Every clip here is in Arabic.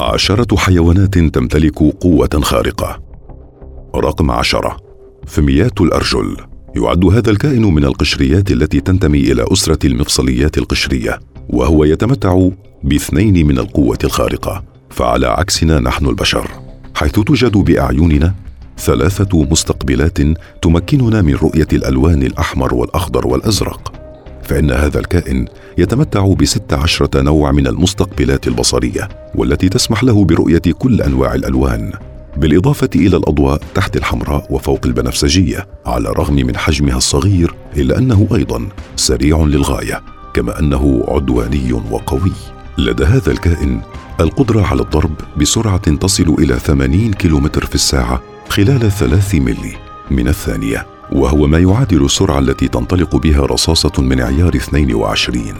عشرة حيوانات تمتلك قوة خارقة. رقم عشرة. فميات الأرجل. يعد هذا الكائن من القشريات التي تنتمي إلى أسرة المفصليات القشرية وهو يتمتع باثنين من القوة الخارقة. فعلى عكسنا نحن البشر. حيث توجد بأعيننا ثلاثة مستقبلات تمكننا من رؤية الألوان الأحمر والأخضر والأزرق. فإن هذا الكائن يتمتع بست عشرة نوع من المستقبلات البصرية والتي تسمح له برؤية كل أنواع الألوان. بالإضافة إلى الأضواء تحت الحمراء وفوق البنفسجية على الرغم من حجمها الصغير إلا أنه أيضا سريع للغاية كما أنه عدواني وقوي. لدى هذا الكائن القدرة على الضرب بسرعة تصل إلى 80 كيلومتر في الساعة خلال ثلاث ملي من الثانية. وهو ما يعادل السرعة التي تنطلق بها رصاصة من عيار 22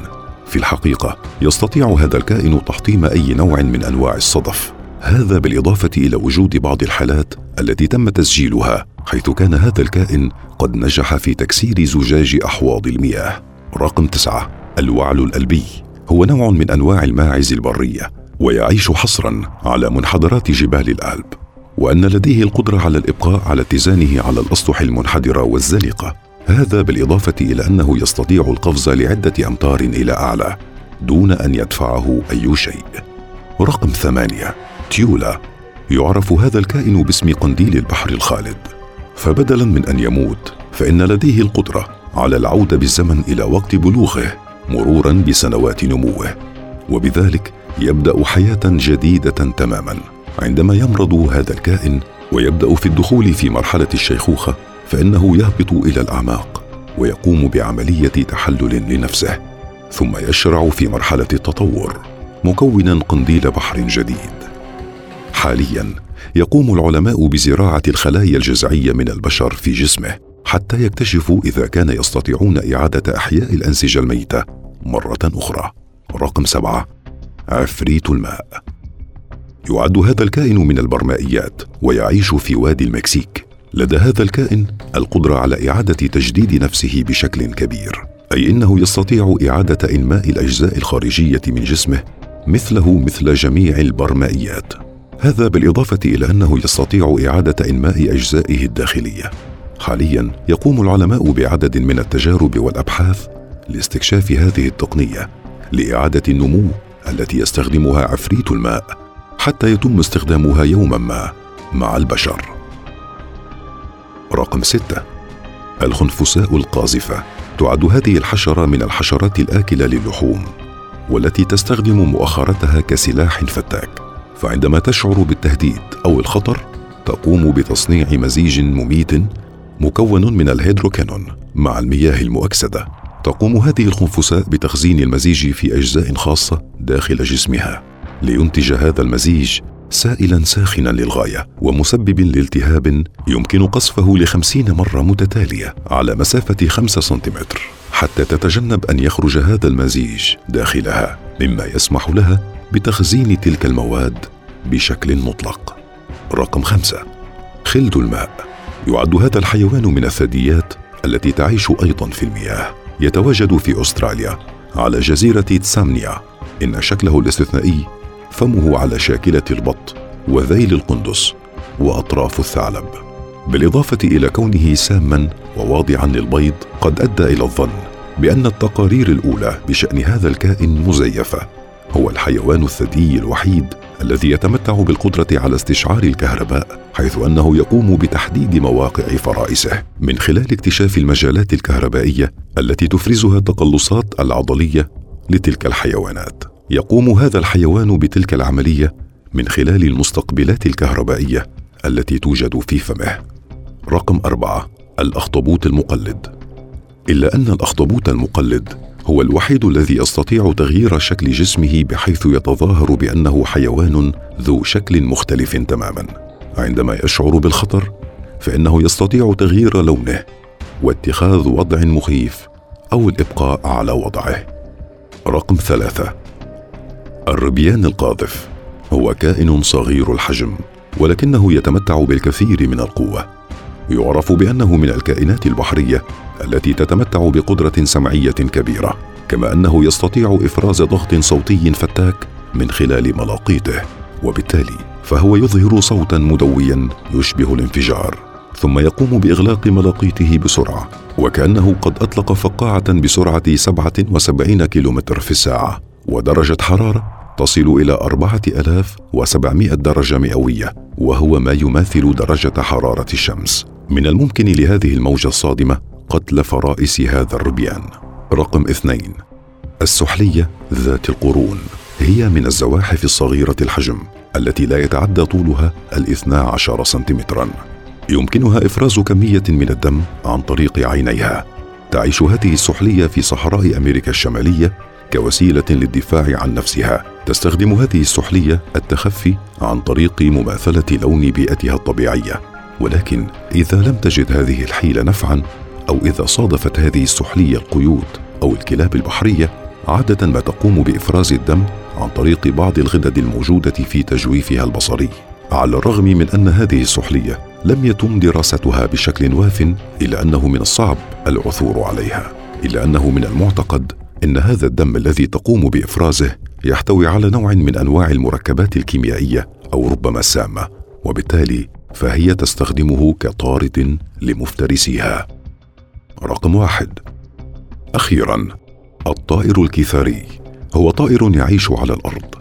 في الحقيقة يستطيع هذا الكائن تحطيم أي نوع من أنواع الصدف. هذا بالإضافة إلى وجود بعض الحالات التي تم تسجيلها حيث كان هذا الكائن قد نجح في تكسير زجاج أحواض المياه. رقم تسعة الوعل الألبي. هو نوع من أنواع الماعز البرية ويعيش حصرا على منحدرات جبال الألب. وأن لديه القدرة على الإبقاء على اتزانه على الأسطح المنحدرة والزلقة. هذا بالإضافة إلى أنه يستطيع القفز لعدة أمتار إلى أعلى دون أن يدفعه أي شيء. رقم ثمانية. تيولا. يعرف هذا الكائن باسم قنديل البحر الخالد. فبدلا من أن يموت فإن لديه القدرة على العودة بالزمن إلى وقت بلوغه مرورا بسنوات نموه. وبذلك يبدأ حياة جديدة تماما. عندما يمرض هذا الكائن ويبدأ في الدخول في مرحلة الشيخوخة فإنه يهبط إلى الأعماق ويقوم بعملية تحلل لنفسه ثم يشرع في مرحلة التطور مكونا قنديل بحر جديد. حاليا يقوم العلماء بزراعة الخلايا الجذعيه من البشر في جسمه حتى يكتشفوا إذا كان يستطيعون إعادة أحياء الأنسجة الميتة مرة أخرى. رقم سبعة عفريت الماء. يعد هذا الكائن من البرمائيات ويعيش في وادي المكسيك. لدى هذا الكائن القدرة على إعادة تجديد نفسه بشكل كبير أي إنه يستطيع إعادة إنماء الأجزاء الخارجية من جسمه مثله مثل جميع البرمائيات. هذا بالإضافة إلى أنه يستطيع إعادة إنماء أجزائه الداخلية. حاليا يقوم العلماء بعدد من التجارب والأبحاث لاستكشاف هذه التقنية لإعادة النمو التي يستخدمها عفريت الماء. حتى يتم استخدامها يوما ما مع البشر. رقم ستة. الخنفساء القاذفة. تعد هذه الحشرة من الحشرات الآكلة للحوم والتي تستخدم مؤخرتها كسلاح فتاك. فعندما تشعر بالتهديد أو الخطر تقوم بتصنيع مزيج مميت مكون من الهيدروكانون مع المياه المؤكسدة. تقوم هذه الخنفساء بتخزين المزيج في أجزاء خاصة داخل جسمها. لينتج هذا المزيج سائلا ساخنا للغاية ومسبب لالتهاب يمكن قصفه لخمسين مرة متتالية على مسافة خمسة سنتيمتر. حتى تتجنب أن يخرج هذا المزيج داخلها مما يسمح لها بتخزين تلك المواد بشكل مطلق. رقم خمسة. خلد الماء. يعد هذا الحيوان من الثدييات التي تعيش أيضا في المياه. يتواجد في أستراليا على جزيرة تسامنيا. إن شكله الاستثنائي فمه على شاكلة البط وذيل القندس وأطراف الثعلب بالإضافة إلى كونه ساما وواضعا للبيض قد أدى إلى الظن بأن التقارير الأولى بشأن هذا الكائن مزيفة هو الحيوان الثدي الوحيد الذي يتمتع بالقدرة على استشعار الكهرباء حيث أنه يقوم بتحديد مواقع فرائسه من خلال اكتشاف المجالات الكهربائية التي تفرزها التقلصات العضلية لتلك الحيوانات. يقوم هذا الحيوان بتلك العملية من خلال المستقبلات الكهربائية التي توجد في فمه. رقم أربعة الأخطبوط المقلد. إلا أن الأخطبوط المقلد هو الوحيد الذي يستطيع تغيير شكل جسمه بحيث يتظاهر بأنه حيوان ذو شكل مختلف تماما. عندما يشعر بالخطر فإنه يستطيع تغيير لونه واتخاذ وضع مخيف أو الإبقاء على وضعه. رقم ثلاثة الربيان القاذف. هو كائن صغير الحجم ولكنه يتمتع بالكثير من القوة. يعرف بأنه من الكائنات البحرية التي تتمتع بقدرة سمعية كبيرة كما أنه يستطيع إفراز ضغط صوتي فتاك من خلال ملاقيته. وبالتالي فهو يظهر صوتا مدويا يشبه الانفجار ثم يقوم بإغلاق ملاقيته بسرعة وكأنه قد أطلق فقاعة بسرعة 77 كيلومتر في الساعة ودرجة حرارة تصل إلى 4700 درجة مئوية وهو ما يماثل درجة حرارة الشمس. من الممكن لهذه الموجة الصادمة قتل فرائس هذا الربيان. رقم اثنين. السحلية ذات القرون. هي من الزواحف الصغيرة الحجم التي لا يتعدى طولها الاثنا عشر سنتيمترا. يمكنها إفراز كمية من الدم عن طريق عينيها. تعيش هذه السحلية في صحراء أمريكا الشمالية كوسيلة للدفاع عن نفسها. تستخدم هذه السحلية التخفي عن طريق مماثلة لون بيئتها الطبيعية. ولكن إذا لم تجد هذه الحيلة نفعا أو إذا صادفت هذه السحلية القيود أو الكلاب البحرية عادة ما تقوم بإفراز الدم عن طريق بعض الغدد الموجودة في تجويفها البصري. على الرغم من أن هذه السحلية لم يتم دراستها بشكل واف إلا أنه من الصعب العثور عليها. إلا أنه من المعتقد إن هذا الدم الذي تقوم بإفرازه يحتوي على نوع من أنواع المركبات الكيميائية أو ربما السامة وبالتالي فهي تستخدمه كطارد لمفترسيها. رقم واحد. أخيرا الطائر الكيثاري. هو طائر يعيش على الأرض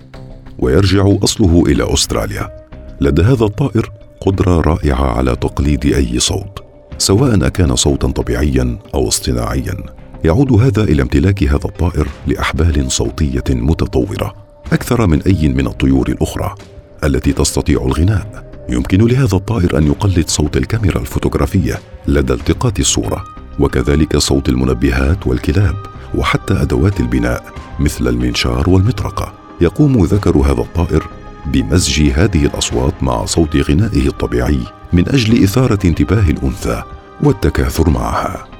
ويرجع أصله إلى أستراليا. لدى هذا الطائر قدرة رائعة على تقليد أي صوت سواء أكان صوتا طبيعيا أو اصطناعيا. يعود هذا إلى امتلاك هذا الطائر لأحبال صوتية متطورة أكثر من أي من الطيور الأخرى التي تستطيع الغناء. يمكن لهذا الطائر أن يقلد صوت الكاميرا الفوتوغرافية لدى التقاط الصورة وكذلك صوت المنبهات والكلاب وحتى أدوات البناء مثل المنشار والمطرقة. يقوم ذكر هذا الطائر بمزج هذه الأصوات مع صوت غنائه الطبيعي من أجل إثارة انتباه الأنثى والتكاثر معها.